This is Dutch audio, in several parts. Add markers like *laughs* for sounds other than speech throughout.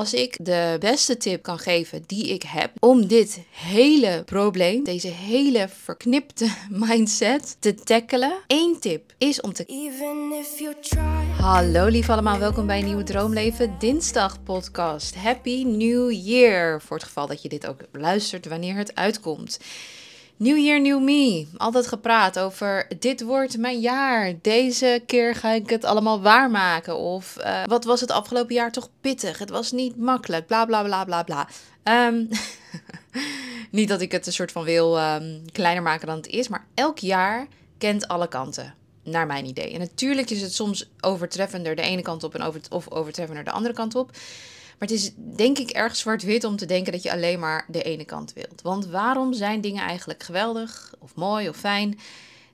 Als ik de beste tip kan geven die ik heb om dit hele probleem, deze hele verknipte *laughs* mindset te tackelen, één tip is om te. Even if you try. Hallo lief allemaal, welkom bij een nieuwe Droomleven Dinsdag podcast. Happy New Year! Voor het geval dat je dit ook luistert wanneer het uitkomt. New Year, New Me. Altijd gepraat over dit wordt mijn jaar. Deze keer ga ik het allemaal waarmaken. Of uh, wat was het afgelopen jaar toch pittig? Het was niet makkelijk. Bla bla bla bla bla. Um, *laughs* niet dat ik het een soort van wil um, kleiner maken dan het is. Maar elk jaar kent alle kanten. Naar mijn idee. En natuurlijk is het soms overtreffender de ene kant op en over, of overtreffender de andere kant op. Maar het is denk ik erg zwart-wit om te denken dat je alleen maar de ene kant wilt. Want waarom zijn dingen eigenlijk geweldig of mooi of fijn?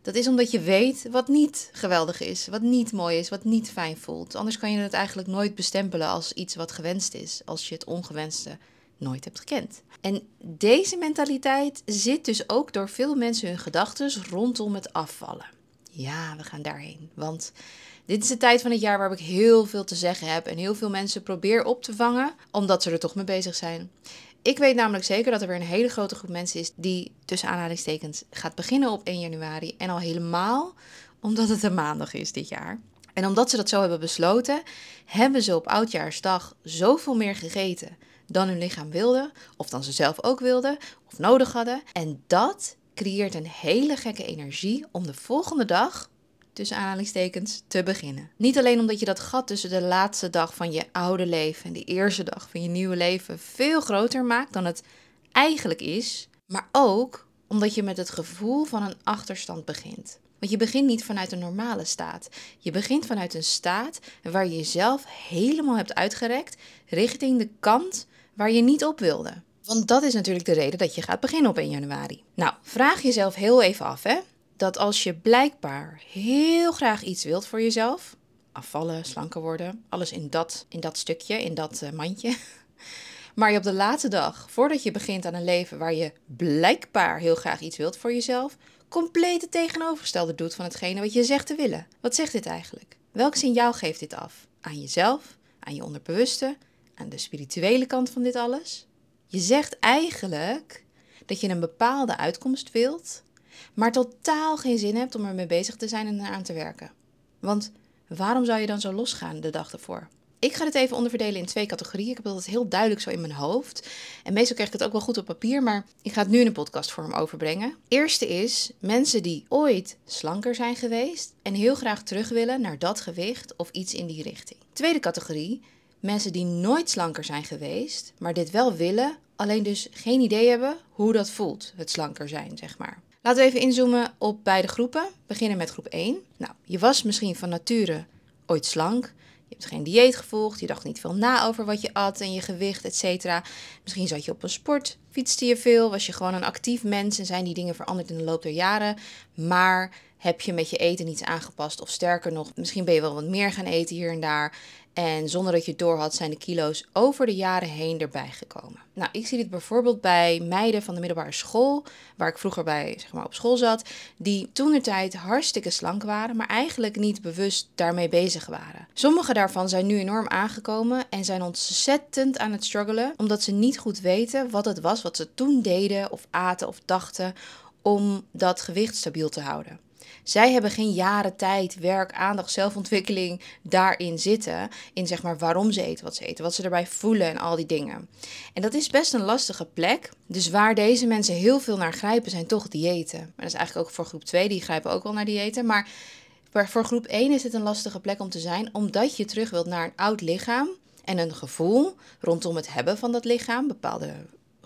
Dat is omdat je weet wat niet geweldig is, wat niet mooi is, wat niet fijn voelt. Anders kan je het eigenlijk nooit bestempelen als iets wat gewenst is, als je het ongewenste nooit hebt gekend. En deze mentaliteit zit dus ook door veel mensen hun gedachten rondom het afvallen. Ja, we gaan daarheen. Want dit is de tijd van het jaar waar ik heel veel te zeggen heb en heel veel mensen probeer op te vangen, omdat ze er toch mee bezig zijn. Ik weet namelijk zeker dat er weer een hele grote groep mensen is die tussen aanhalingstekens gaat beginnen op 1 januari. En al helemaal omdat het een maandag is dit jaar. En omdat ze dat zo hebben besloten, hebben ze op oudjaarsdag zoveel meer gegeten dan hun lichaam wilde, of dan ze zelf ook wilden of nodig hadden. En dat creëert een hele gekke energie om de volgende dag tussen aanhalingstekens, te beginnen. Niet alleen omdat je dat gat tussen de laatste dag van je oude leven en de eerste dag van je nieuwe leven veel groter maakt dan het eigenlijk is, maar ook omdat je met het gevoel van een achterstand begint. Want je begint niet vanuit een normale staat. Je begint vanuit een staat waar je jezelf helemaal hebt uitgerekt richting de kant waar je niet op wilde. Want dat is natuurlijk de reden dat je gaat beginnen op 1 januari. Nou, vraag jezelf heel even af, hè? dat als je blijkbaar heel graag iets wilt voor jezelf, afvallen, slanker worden, alles in dat, in dat stukje, in dat uh, mandje. *laughs* Maar je op de laatste dag, voordat je begint aan een leven waar je blijkbaar heel graag iets wilt voor jezelf, compleet het tegenovergestelde doet van hetgene wat je zegt te willen. Wat zegt dit eigenlijk? Welk signaal geeft dit af? Aan jezelf, aan je onderbewuste, aan de spirituele kant van dit alles? Je zegt eigenlijk dat je een bepaalde uitkomst wilt, maar totaal geen zin hebt om ermee bezig te zijn en eraan te werken. Want waarom zou je dan zo losgaan de dag ervoor? Ik ga dit even onderverdelen in twee categorieën. Ik heb dat heel duidelijk zo in mijn hoofd. En meestal krijg ik het ook wel goed op papier, maar ik ga het nu in een podcastvorm overbrengen. Eerste is mensen die ooit slanker zijn geweest en heel graag terug willen naar dat gewicht of iets in die richting. Tweede categorie, mensen die nooit slanker zijn geweest, maar dit wel willen, alleen dus geen idee hebben hoe dat voelt, het slanker zijn, zeg maar. Laten we even inzoomen op beide groepen. Beginnen met groep 1. Nou, je was misschien van nature ooit slank. Je hebt geen dieet gevolgd. Je dacht niet veel na over wat je at en je gewicht, et cetera. Misschien zat je op een sport, fietste je veel, was je gewoon een actief mens en zijn die dingen veranderd in de loop der jaren. Maar heb je met je eten niets aangepast of sterker nog, misschien ben je wel wat meer gaan eten hier en daar en zonder dat je het door had, zijn de kilo's over de jaren heen erbij gekomen. Nou, ik zie dit bijvoorbeeld bij meiden van de middelbare school, waar ik vroeger bij zeg maar, op school zat, die toen de tijd hartstikke slank waren, maar eigenlijk niet bewust daarmee bezig waren. Sommige daarvan zijn nu enorm aangekomen en zijn ontzettend aan het struggelen, omdat ze niet goed weten wat het was wat ze toen deden of aten of dachten om dat gewicht stabiel te houden. Zij hebben geen jaren tijd, werk, aandacht, zelfontwikkeling daarin zitten. In zeg maar waarom ze eten wat ze eten, wat ze erbij voelen en al die dingen. En dat is best een lastige plek. Dus waar deze mensen heel veel naar grijpen zijn toch diëten. Maar dat is eigenlijk ook voor groep 2, die grijpen ook wel naar diëten. Maar voor groep 1 is het een lastige plek om te zijn, omdat je terug wilt naar een oud lichaam en een gevoel rondom het hebben van dat lichaam, bepaalde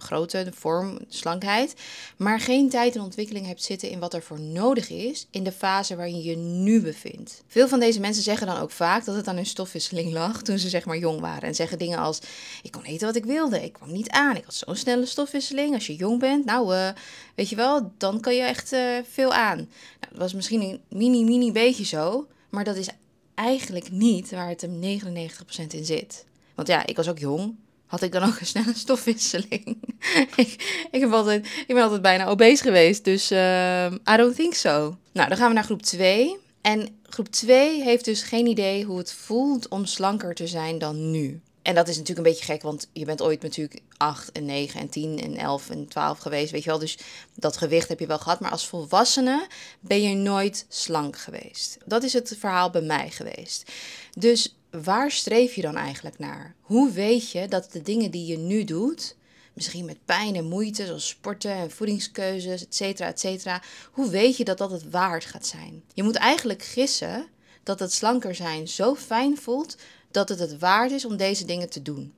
grootte, de vorm, slankheid, maar geen tijd en ontwikkeling hebt zitten in wat er voor nodig is in de fase waarin je je nu bevindt. Veel van deze mensen zeggen dan ook vaak dat het aan hun stofwisseling lag toen ze zeg maar jong waren en zeggen dingen als ik kon eten wat ik wilde, ik kwam niet aan, ik had zo'n snelle stofwisseling. Als je jong bent, nou uh, weet je wel, dan kan je echt uh, veel aan. Nou, dat was misschien een mini mini beetje zo, maar dat is eigenlijk niet waar het hem 99% in zit. Want ja, ik was ook jong had ik dan ook een snelle stofwisseling. *laughs* ik, ik, altijd, ik ben altijd bijna obese geweest, dus uh, I don't think so. Nou, dan gaan we naar groep 2. En groep 2 heeft dus geen idee hoe het voelt om slanker te zijn dan nu. En dat is natuurlijk een beetje gek, want je bent ooit natuurlijk 8 en 9 en 10 en 11 en 12 geweest, weet je wel. Dus dat gewicht heb je wel gehad. Maar als volwassene ben je nooit slank geweest. Dat is het verhaal bij mij geweest. Dus waar streef je dan eigenlijk naar? Hoe weet je dat de dingen die je nu doet, misschien met pijn en moeite, zoals sporten en voedingskeuzes, et cetera, et cetera, hoe weet je dat dat het waard gaat zijn? Je moet eigenlijk gissen dat het slanker zijn zo fijn voelt dat het het waard is om deze dingen te doen.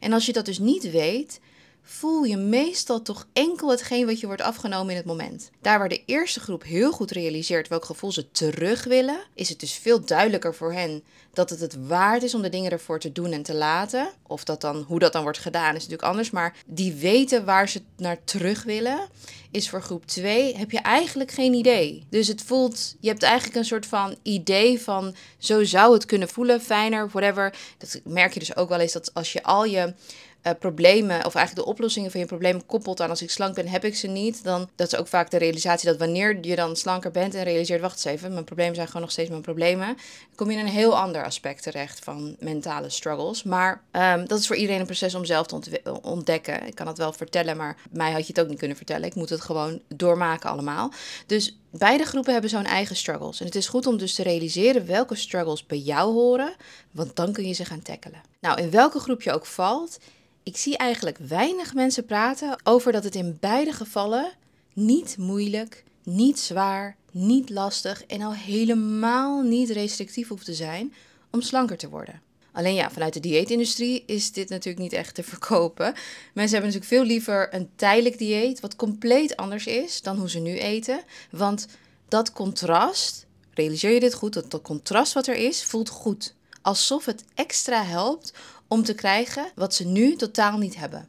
En als je dat dus niet weet, voel je meestal toch enkel hetgeen wat je wordt afgenomen in het moment. Daar waar de eerste groep heel goed realiseert welk gevoel ze terug willen, is het dus veel duidelijker voor hen dat het het waard is om de dingen ervoor te doen en te laten. Of dat dan, hoe dat dan wordt gedaan is natuurlijk anders, maar die weten waar ze naar terug willen, is voor groep 2 heb je eigenlijk geen idee. Dus het voelt, je hebt eigenlijk een soort van idee van zo zou het kunnen voelen, fijner, whatever. Dat merk je dus ook wel eens dat als je al je uh, problemen, of eigenlijk de oplossingen van je problemen koppelt aan als ik slank ben, heb ik ze niet. Dan dat is ook vaak de realisatie dat wanneer je dan slanker bent en realiseert, wacht eens even, mijn problemen zijn gewoon nog steeds mijn problemen. kom je in een heel ander aspect terecht van mentale struggles. Maar um, dat is voor iedereen een proces om zelf te ontdekken. Ik kan het wel vertellen, maar mij had je het ook niet kunnen vertellen. Ik moet het gewoon doormaken allemaal. Dus Beide groepen hebben zo'n eigen struggles. En het is goed om dus te realiseren welke struggles bij jou horen, want dan kun je ze gaan tackelen. Nou, in welke groep je ook valt, ik zie eigenlijk weinig mensen praten over dat het in beide gevallen niet moeilijk, niet zwaar, niet lastig en al helemaal niet restrictief hoeft te zijn om slanker te worden. Alleen ja, vanuit de dieetindustrie is dit natuurlijk niet echt te verkopen. Mensen hebben natuurlijk veel liever een tijdelijk dieet, wat compleet anders is dan hoe ze nu eten. Want dat contrast, realiseer je dit goed, dat, dat contrast wat er is, voelt goed. Alsof het extra helpt om te krijgen wat ze nu totaal niet hebben.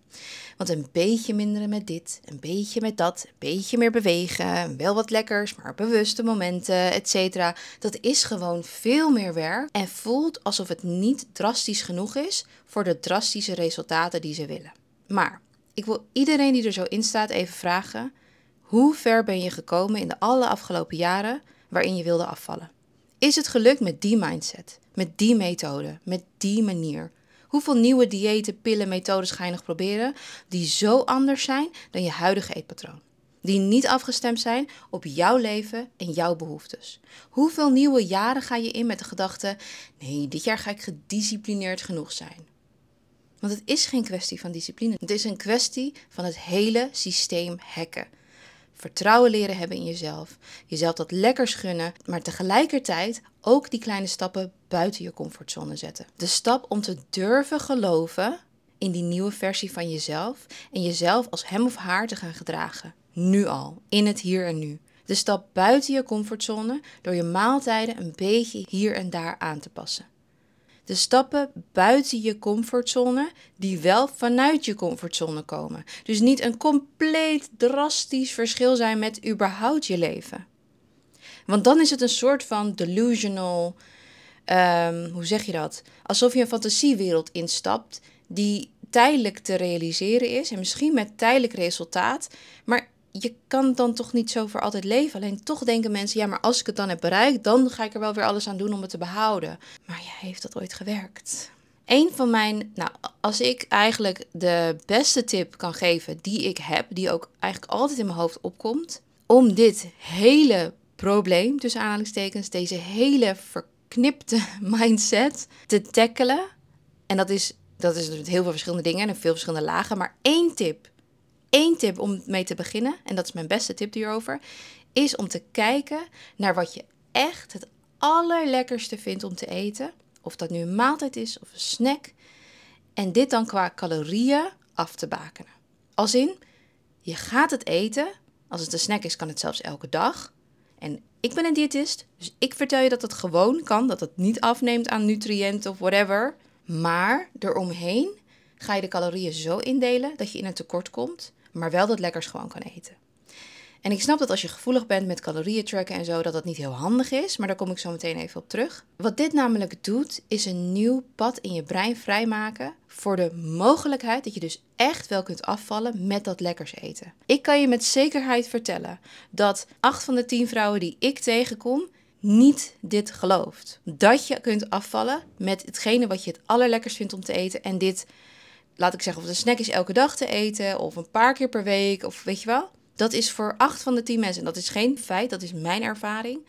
Want een beetje minderen met dit, een beetje met dat, een beetje meer bewegen, wel wat lekkers, maar bewuste momenten, etc. Dat is gewoon veel meer werk en voelt alsof het niet drastisch genoeg is voor de drastische resultaten die ze willen. Maar ik wil iedereen die er zo in staat even vragen: hoe ver ben je gekomen in de alle afgelopen jaren waarin je wilde afvallen? Is het gelukt met die mindset, met die methode, met die manier? Hoeveel nieuwe diëten, pillen, methodes ga je nog proberen die zo anders zijn dan je huidige eetpatroon? Die niet afgestemd zijn op jouw leven en jouw behoeftes. Hoeveel nieuwe jaren ga je in met de gedachte: nee, dit jaar ga ik gedisciplineerd genoeg zijn? Want het is geen kwestie van discipline. Het is een kwestie van het hele systeem hacken vertrouwen leren hebben in jezelf, jezelf dat lekkers gunnen, maar tegelijkertijd ook die kleine stappen buiten je comfortzone zetten. De stap om te durven geloven in die nieuwe versie van jezelf en jezelf als hem of haar te gaan gedragen. Nu al, in het hier en nu. De stap buiten je comfortzone door je maaltijden een beetje hier en daar aan te passen de stappen buiten je comfortzone die wel vanuit je comfortzone komen. Dus niet een compleet drastisch verschil zijn met überhaupt je leven. Want dan is het een soort van delusional, um, hoe zeg je dat? Alsof je een fantasiewereld instapt die tijdelijk te realiseren is en misschien met tijdelijk resultaat, maar je kan dan toch niet zo voor altijd leven. Alleen toch denken mensen, ja, maar als ik het dan heb bereikt, dan ga ik er wel weer alles aan doen om het te behouden. Maar ja, heeft dat ooit gewerkt? Een van mijn, nou, als ik eigenlijk de beste tip kan geven die ik heb, die ook eigenlijk altijd in mijn hoofd opkomt, om dit hele probleem, tussen aanhalingstekens, deze hele verknipte *laughs* mindset te tackelen. En dat is, dat is dus heel veel verschillende dingen en veel verschillende lagen. Maar één tip één tip om mee te beginnen, en dat is mijn beste tip hierover, is om te kijken naar wat je echt het allerlekkerste vindt om te eten. Of dat nu een maaltijd is of een snack. En dit dan qua calorieën af te bakenen. Als in, je gaat het eten. Als het een snack is, kan het zelfs elke dag. En ik ben een diëtist, dus ik vertel je dat het gewoon kan. Dat het niet afneemt aan nutriënten of whatever. Maar eromheen ga je de calorieën zo indelen dat je in een tekort komt maar wel dat lekkers gewoon kan eten. En ik snap dat als je gevoelig bent met calorieën tracken en zo, dat dat niet heel handig is, maar daar kom ik zo meteen even op terug. Wat dit namelijk doet, is een nieuw pad in je brein vrijmaken voor de mogelijkheid dat je dus echt wel kunt afvallen met dat lekkers eten. Ik kan je met zekerheid vertellen dat 8 van de 10 vrouwen die ik tegenkom niet dit gelooft. Dat je kunt afvallen met hetgene wat je het allerlekkerst vindt om te eten. En dit, laat ik zeggen, of de snack is elke dag te eten. Of een paar keer per week. Of weet je wel. Dat is voor acht van de tien mensen. En dat is geen feit, dat is mijn ervaring.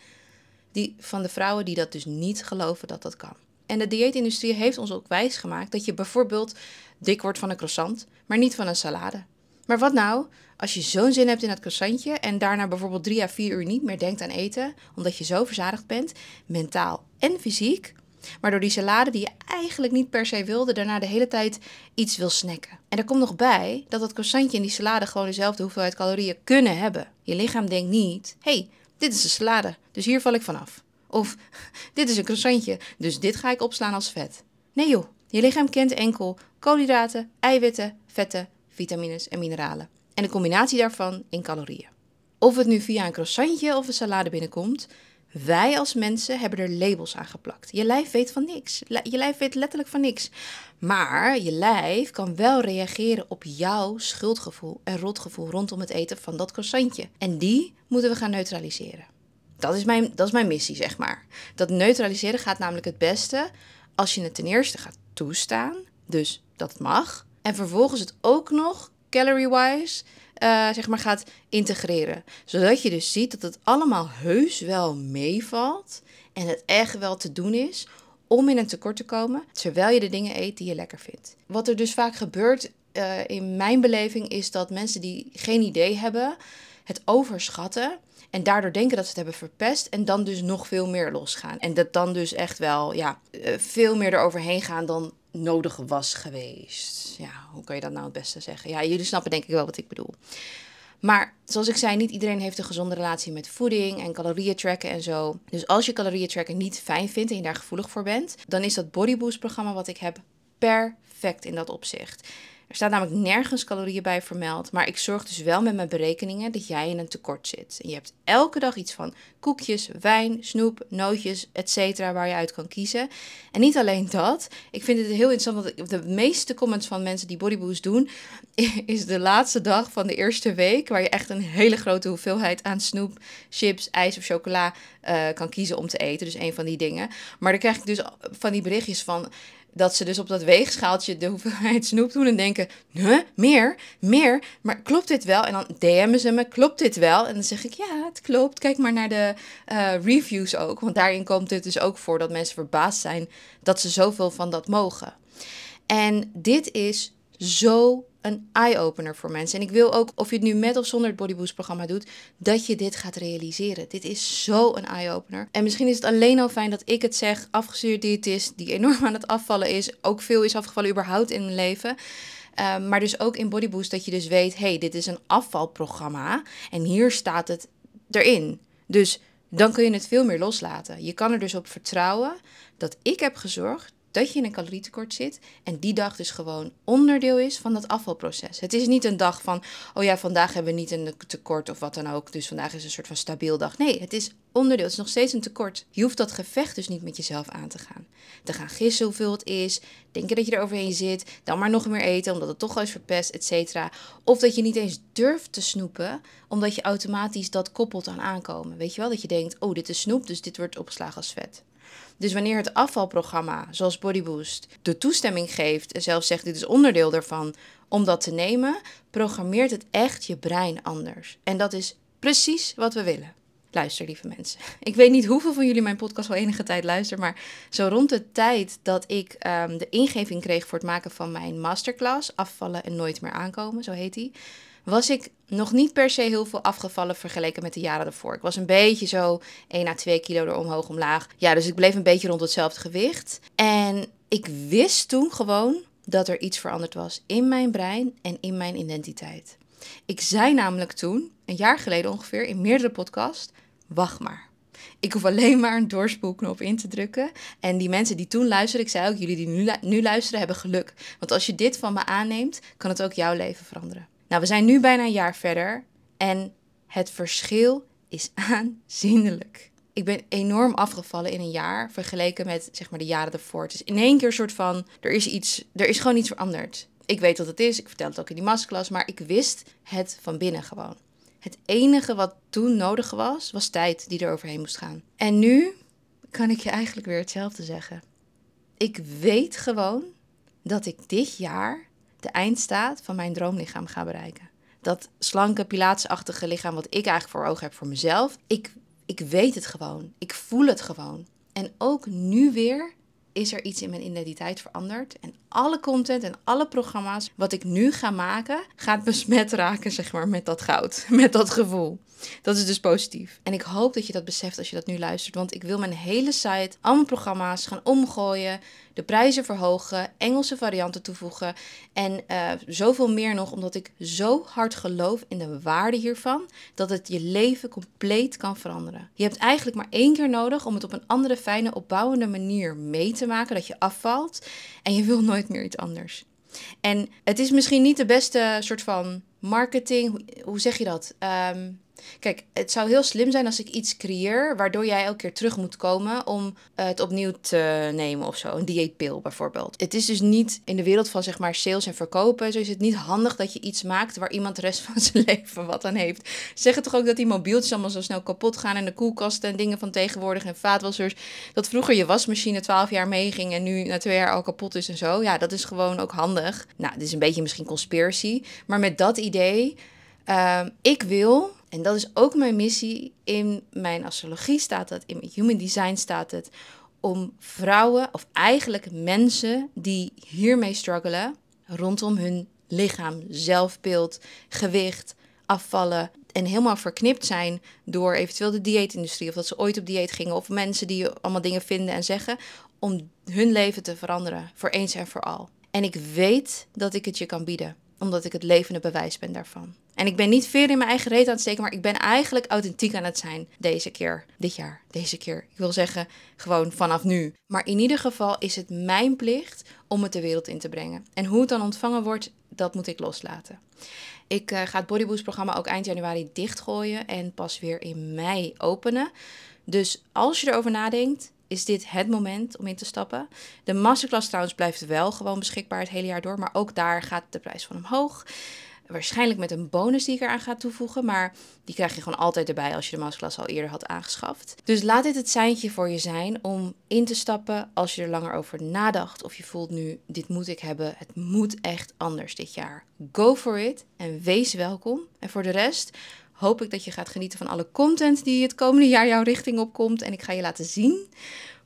Die, van de vrouwen die dat dus niet geloven dat dat kan. En de dieetindustrie heeft ons ook wijsgemaakt dat je bijvoorbeeld dik wordt van een croissant, maar niet van een salade. Maar wat nou als je zo'n zin hebt in dat croissantje en daarna bijvoorbeeld drie à vier uur niet meer denkt aan eten, omdat je zo verzadigd bent, mentaal en fysiek, maar door die salade die je eigenlijk niet per se wilde, daarna de hele tijd iets wil snacken. En er komt nog bij dat dat croissantje en die salade gewoon dezelfde hoeveelheid calorieën kunnen hebben. Je lichaam denkt niet, hey, dit is een salade, dus hier val ik vanaf. Of *laughs* dit is een croissantje, dus dit ga ik opslaan als vet. Nee joh, je lichaam kent enkel koolhydraten, eiwitten, vetten, vitamines en mineralen. En de combinatie daarvan in calorieën. Of het nu via een croissantje of een salade binnenkomt, wij als mensen hebben er labels aan geplakt. Je lijf weet van niks. Je lijf weet letterlijk van niks. Maar je lijf kan wel reageren op jouw schuldgevoel en rotgevoel rondom het eten van dat croissantje. En die moeten we gaan neutraliseren. Dat is mijn, dat is mijn missie, zeg maar. Dat neutraliseren gaat namelijk het beste als je het ten eerste gaat toestaan, dus dat het mag. En vervolgens het ook nog calorie-wise uh, zeg maar gaat integreren. Zodat je dus ziet dat het allemaal heus wel meevalt en het echt wel te doen is om in een tekort te komen, terwijl je de dingen eet die je lekker vindt. Wat er dus vaak gebeurt uh, in mijn beleving is dat mensen die geen idee hebben, het overschatten en daardoor denken dat ze het hebben verpest en dan dus nog veel meer losgaan. En dat dan dus echt wel ja, eh, veel meer eroverheen gaan dan nodig was geweest. Ja, hoe kan je dat nou het beste zeggen? Ja, jullie snappen denk ik wel wat ik bedoel. Maar zoals ik zei, niet iedereen heeft een gezonde relatie met voeding en calorieën tracken en zo. Dus als je calorieën tracken niet fijn vindt en je daar gevoelig voor bent, dan is dat Bodyboost programma wat ik heb perfect in dat opzicht. Er staat namelijk nergens calorieën bij vermeld, maar ik zorg dus wel met mijn berekeningen dat jij in een tekort zit. En je hebt elke dag iets van koekjes, wijn, snoep, nootjes, etc. waar je uit kan kiezen. En niet alleen dat, ik vind het heel interessant, want de meeste comments van mensen die Bodyboost doen, *laughs* is de laatste dag van de eerste week, waar je echt een hele grote hoeveelheid aan snoep, chips, ijs of chocola uh, kan kiezen om te eten. Dus een van die dingen. Maar dan krijg ik dus van die berichtjes van dat ze dus op dat weegschaaltje de hoeveelheid snoep doen en denken, huh, meer, meer, maar klopt dit wel? En dan DM'en ze me, klopt dit wel? En dan zeg ik, ja, het klopt. Kijk maar naar de uh, reviews ook, want daarin komt het dus ook voor dat mensen verbaasd zijn dat ze zoveel van dat mogen. En dit is zo een eye-opener voor mensen. En ik wil ook, of je het nu met of zonder het Bodyboost programma doet, dat je dit gaat realiseren. Dit is zo een eye-opener. En misschien is het alleen al fijn dat ik het zeg, afgestudeerd diëtist, die enorm aan het afvallen is, ook veel is afgevallen überhaupt in mijn leven. Uh, maar dus ook in Bodyboost dat je dus weet, hey, dit is een afvalprogramma en hier staat het erin. Dus dan kun je het veel meer loslaten. Je kan er dus op vertrouwen dat ik heb gezorgd dat je in een calorietekort zit en die dag dus gewoon onderdeel is van dat afvalproces. Het is niet een dag van, oh ja, vandaag hebben we niet een tekort of wat dan ook, dus vandaag is een soort van stabiel dag. Nee, het is onderdeel, het is nog steeds een tekort. Je hoeft dat gevecht dus niet met jezelf aan te gaan. Te gaan gissen hoeveel het is, denken dat je er overheen zit, dan maar nog meer eten omdat het toch al is verpest, et cetera. Of dat je niet eens durft te snoepen, omdat je automatisch dat koppelt aan aankomen. Weet je wel, dat je denkt, oh dit is snoep, dus dit wordt opgeslagen als vet. Dus wanneer het afvalprogramma, zoals Bodyboost, de toestemming geeft en zelfs zegt dit is onderdeel daarvan om dat te nemen, programmeert het echt je brein anders. En dat is precies wat we willen. Luister, lieve mensen. *laughs* Ik weet niet hoeveel van jullie mijn podcast al enige tijd luisteren, maar zo rond de tijd dat ik um, de ingeving kreeg voor het maken van mijn masterclass, Afvallen en Nooit meer aankomen, zo heet die, was ik nog niet per se heel veel afgevallen vergeleken met de jaren ervoor. Ik was een beetje zo 1 à 2 kilo er omhoog omlaag. Ja, dus ik bleef een beetje rond hetzelfde gewicht. En ik wist toen gewoon dat er iets veranderd was in mijn brein en in mijn identiteit. Ik zei namelijk toen, een jaar geleden ongeveer, in meerdere podcasts: wacht maar. Ik hoef alleen maar een doorspoelknop in te drukken. En die mensen die toen luisterden, ik zei ook, jullie die nu, nu luisteren, hebben geluk. Want als je dit van me aanneemt, kan het ook jouw leven veranderen. Nou, we zijn nu bijna een jaar verder en het verschil is *laughs* aanzienlijk. Ik ben enorm afgevallen in een jaar vergeleken met zeg maar de jaren ervoor. Het is in één keer een soort van er is iets, er is gewoon iets veranderd. Ik weet wat het is, ik vertel het ook in die masterclass, maar ik wist het van binnen gewoon. Het enige wat toen nodig was, was tijd die er overheen moest gaan. En nu kan ik je eigenlijk weer hetzelfde zeggen. Ik weet gewoon dat ik dit jaar de eindstaat van mijn droomlichaam ga bereiken. Dat slanke, pilaatsachtige lichaam wat ik eigenlijk voor ogen heb voor mezelf. Ik, ik weet het gewoon. Ik voel het gewoon. En ook nu weer is er iets in mijn identiteit veranderd. En alle content en alle programma's wat ik nu ga maken, gaat besmet raken, zeg maar, met dat goud. *laughs* Met dat gevoel. Dat is dus positief. En ik hoop dat je dat beseft als je dat nu luistert. Want ik wil mijn hele site, al mijn programma's gaan omgooien. De prijzen verhogen, Engelse varianten toevoegen. En uh, zoveel meer nog, omdat ik zo hard geloof in de waarde hiervan. Dat het je leven compleet kan veranderen. Je hebt eigenlijk maar één keer nodig om het op een andere, fijne, opbouwende manier mee te maken. Dat je afvalt. En je wil nooit meer iets anders. En het is misschien niet de beste soort van marketing. Hoe zeg je dat? Um, Kijk, het zou heel slim zijn als ik iets creëer waardoor jij elke keer terug moet komen om het opnieuw te nemen of zo. Een dieetpil bijvoorbeeld. Het is dus niet in de wereld van zeg maar sales en verkopen. Zo is het niet handig dat je iets maakt waar iemand de rest *laughs* van zijn leven wat aan heeft. Ze zeggen toch ook dat die mobieltjes allemaal zo snel kapot gaan en de koelkasten en dingen van tegenwoordig en vaatwassers. Dat vroeger je wasmachine 12 jaar meeging en nu na twee jaar al kapot is en zo. Ja, dat is gewoon ook handig. Nou, dit is een beetje misschien conspiracy. Maar met dat idee, uh, ik wil en dat is ook mijn missie. In mijn astrologie staat het, in mijn human design staat het. Om vrouwen, of eigenlijk mensen die hiermee struggelen, rondom hun lichaam, zelfbeeld, gewicht, afvallen en helemaal verknipt zijn door eventueel de dieetindustrie of dat ze ooit op dieet gingen of mensen die allemaal dingen vinden en zeggen om hun leven te veranderen voor eens en voor al. En ik weet dat ik het je kan bieden, omdat ik het levende bewijs ben daarvan. En ik ben niet veer in mijn eigen reet aan het steken, maar ik ben eigenlijk authentiek aan het zijn deze keer. Dit jaar, deze keer. Ik wil zeggen, gewoon vanaf nu. Maar in ieder geval is het mijn plicht om het de wereld in te brengen. En hoe het dan ontvangen wordt, dat moet ik loslaten. Ik uh, ga het Bodyboost programma ook eind januari dichtgooien en pas weer in mei openen. Dus als je erover nadenkt, is dit het moment om in te stappen. De masterclass trouwens blijft wel gewoon beschikbaar het hele jaar door, maar ook daar gaat de prijs van omhoog. Waarschijnlijk met een bonus die ik eraan ga toevoegen. Maar die krijg je gewoon altijd erbij als je de masterclass al eerder had aangeschaft. Dus laat dit het seintje voor je zijn om in te stappen als je er langer over nadacht. Of je voelt nu, dit moet ik hebben. Het moet echt anders dit jaar. Go for it en wees welkom. En voor de rest hoop ik dat je gaat genieten van alle content die het komende jaar jouw richting opkomt. En ik ga je laten zien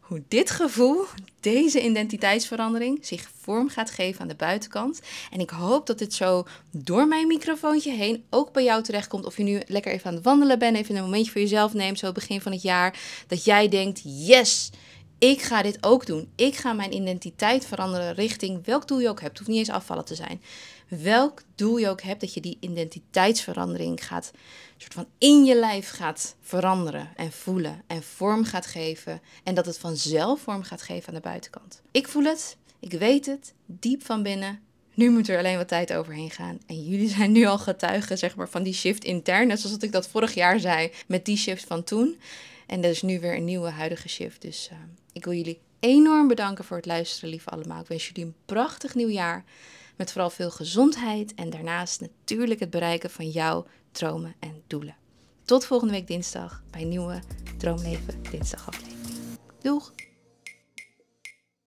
hoe dit gevoel, deze identiteitsverandering, zich vorm gaat geven aan de buitenkant. En ik hoop dat dit zo door mijn microfoontje heen ook bij jou terechtkomt. Of je nu lekker even aan het wandelen bent, even een momentje voor jezelf neemt, zo begin van het jaar. Dat jij denkt, yes, ik ga dit ook doen. Ik ga mijn identiteit veranderen richting welk doel je ook hebt. Het hoeft niet eens afvallen te zijn. Welk doel je ook hebt, dat je die identiteitsverandering gaat, soort van in je lijf gaat veranderen en voelen en vorm gaat geven. En dat het vanzelf vorm gaat geven aan de buitenkant. Ik voel het, ik weet het, diep van binnen. Nu moet er alleen wat tijd overheen gaan. En jullie *laughs* zijn nu al getuigen zeg maar, van die shift intern. Net zoals ik dat vorig jaar zei met die shift van toen. En er is nu weer een nieuwe huidige shift. Dus uh, ik wil jullie enorm bedanken voor het luisteren, lieve allemaal. Ik wens jullie een prachtig nieuwjaar. Met vooral veel gezondheid en daarnaast natuurlijk het bereiken van jouw dromen en doelen. Tot volgende week dinsdag bij nieuwe Droomleven Dinsdag aflevering. Doeg!